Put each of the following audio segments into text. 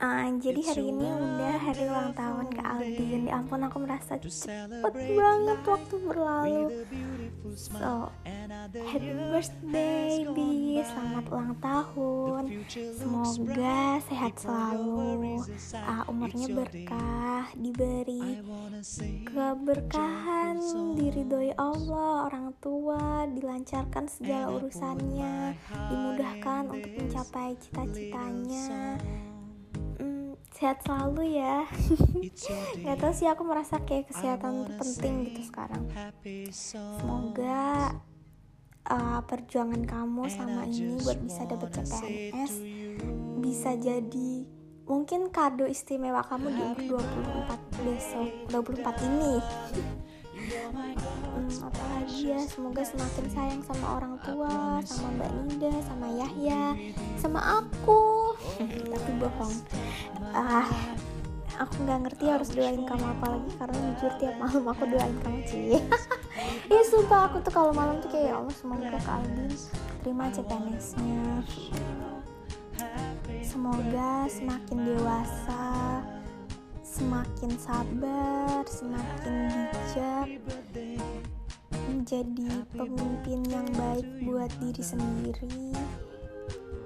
Uh, jadi hari ini udah hari ulang tahun ke Aldin. Ya ampun aku merasa cepet banget waktu berlalu. So, happy birthday Bi Selamat ulang tahun. Semoga sehat selalu. uh, Umurnya berkah Diberi keberkahan Diridhoi Allah Orang tua Dilancarkan segala urusannya Dimudahkan untuk mencapai cita-citanya sehat selalu ya. Nggak tahu sih aku merasa kayak kesehatan itu penting gitu sekarang. Semoga uh, perjuangan kamu sama ini buat bisa dapet CPNS bisa jadi mungkin kado istimewa kamu di umur 24 besok 24 ini. Hmm, apalagi ya semoga semakin sayang sama orang tua sama Mbak Ninda sama Yahya sama aku tapi bohong. Ah aku nggak ngerti harus doain kamu apa lagi karena jujur tiap malam aku doain kamu sih. Iya sumpah aku tuh kalau malam tuh kayak ya Allah semoga Kak Aldin terima CPNS-nya semoga semakin dewasa semakin sabar semakin bijak menjadi pemimpin yang baik buat diri sendiri.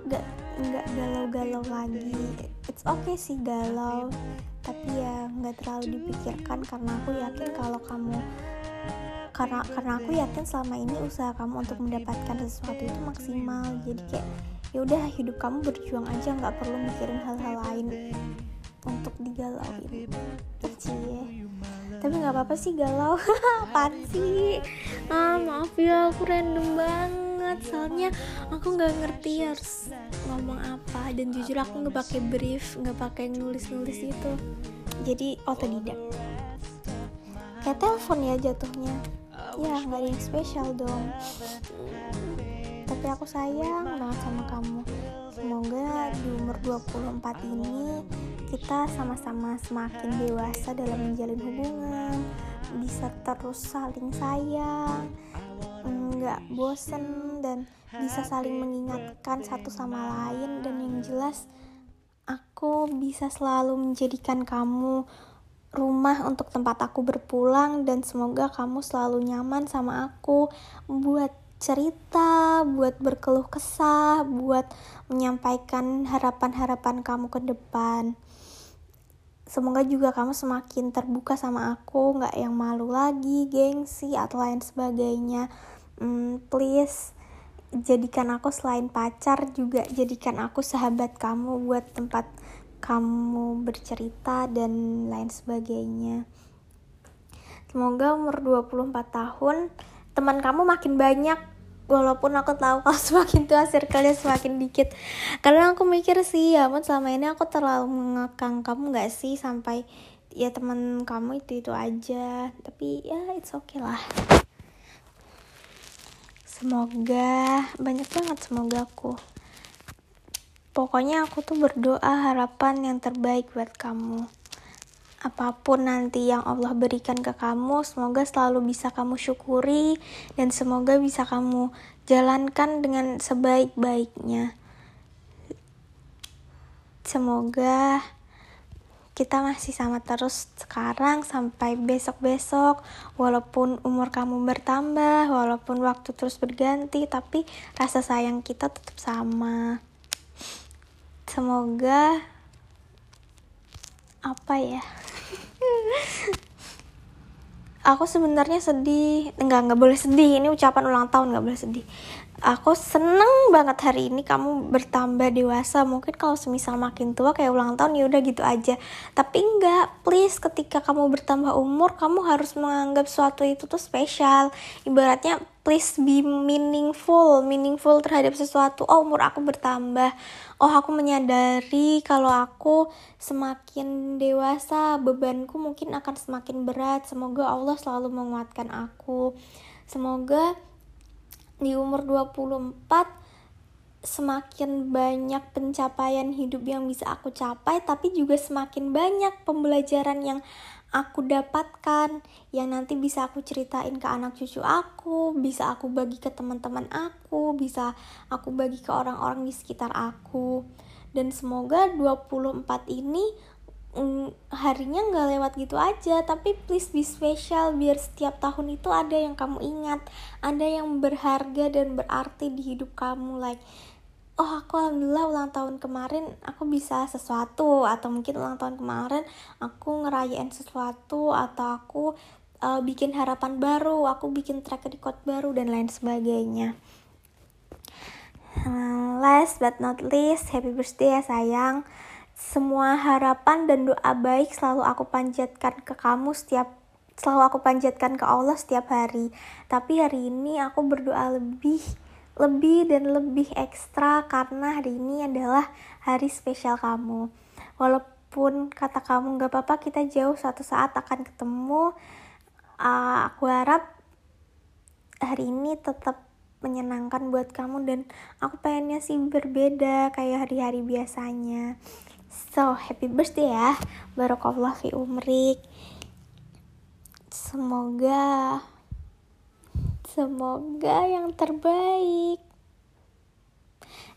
Nggak nggak galau-galau lagi. It's okay sih galau tapi ya nggak terlalu dipikirkan karena aku yakin kalau kamu karena karena aku yakin selama ini usaha kamu untuk mendapatkan sesuatu itu maksimal. Jadi kayak ya udah hidup kamu berjuang aja nggak perlu mikirin hal-hal lain untuk digalauin. Cie tapi nggak apa-apa sih galau. Sih? Ah maaf ya aku random banget soalnya aku nggak ngerti harus ngomong apa. Dan jujur aku nggak pakai brief nggak pakai nulis-nulis itu jadi otodidak. Kayak telepon ya jatuhnya. Ya nggak ada yang spesial dong. Tapi aku sayang banget sama kamu. Semoga di umur 24 ini kita sama-sama semakin dewasa dalam menjalin hubungan bisa terus saling sayang nggak bosen dan bisa saling mengingatkan satu sama lain. Dan yang jelas aku bisa selalu menjadikan kamu rumah untuk tempat aku berpulang. Dan semoga kamu selalu nyaman sama aku. Buat cerita, buat berkeluh kesah, buat menyampaikan harapan-harapan kamu ke depan. Semoga juga kamu semakin terbuka sama aku nggak yang malu lagi gengsi atau lain sebagainya hmm, please jadikan aku selain pacar juga jadikan aku sahabat kamu buat tempat kamu bercerita dan lain sebagainya. Semoga umur 24 tahun teman kamu makin banyak walaupun aku tahu kalau semakin tua circle-nya semakin dikit. Karena aku mikir sih ya ampun selama ini aku terlalu mengekang kamu nggak sih? Sampai ya teman kamu itu itu aja. Tapi ya it's okay lah semoga banyak banget semoga aku pokoknya aku tuh berdoa harapan yang terbaik buat kamu apa pun nanti yang Allah berikan ke kamu, semoga selalu bisa kamu syukuri dan semoga bisa kamu jalankan dengan sebaik-baiknya. Semoga kita masih sama terus sekarang sampai besok-besok. Walaupun umur kamu bertambah walaupun waktu terus berganti tapi rasa sayang kita tetap sama. Semoga apa ya? Aku sebenarnya sedih. Enggak enggak boleh sedih. Ini ucapan ulang tahun enggak boleh sedih aku seneng banget hari ini kamu bertambah dewasa. Mungkin kalau semisal makin tua kayak ulang tahun ya udah gitu aja. Tapi enggak please ketika kamu bertambah umur kamu harus menganggap sesuatu itu tuh spesial. Ibaratnya please be meaningful meaningful terhadap sesuatu. Oh umur aku bertambah. Oh aku menyadari kalau aku semakin dewasa bebanku mungkin akan semakin berat. Semoga Allah selalu menguatkan aku. Semoga di umur 24 semakin banyak pencapaian hidup yang bisa aku capai tapi juga semakin banyak pembelajaran yang aku dapatkan yang nanti bisa aku ceritain ke anak cucu aku, bisa aku bagi ke teman-teman aku, bisa aku bagi ke orang-orang di sekitar aku. dan semoga 24 ini mm, harinya nggak lewat gitu aja tapi please be special biar setiap tahun itu ada yang kamu ingat ada yang berharga dan berarti di hidup kamu like oh aku alhamdulillah ulang tahun kemarin aku bisa sesuatu atau mungkin ulang tahun kemarin aku ngerayain sesuatu atau aku uh, bikin harapan baru aku bikin track record baru dan lain sebagainya. Uh, last but not least happy birthday ya sayang semua harapan dan doa baik selalu aku panjatkan ke kamu setiap selalu aku panjatkan ke Allah setiap hari tapi hari ini aku berdoa lebih lebih dan lebih ekstra karena hari ini adalah hari spesial kamu. Walaupun kata kamu gak apa-apa kita jauh suatu saat akan ketemu, uh, aku harap hari ini tetap menyenangkan buat kamu dan aku pengennya sih berbeda kayak hari-hari biasanya. So, happy birthday ya. Barokallah fi umrik. Semoga Semoga yang terbaik.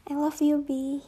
I love you, B.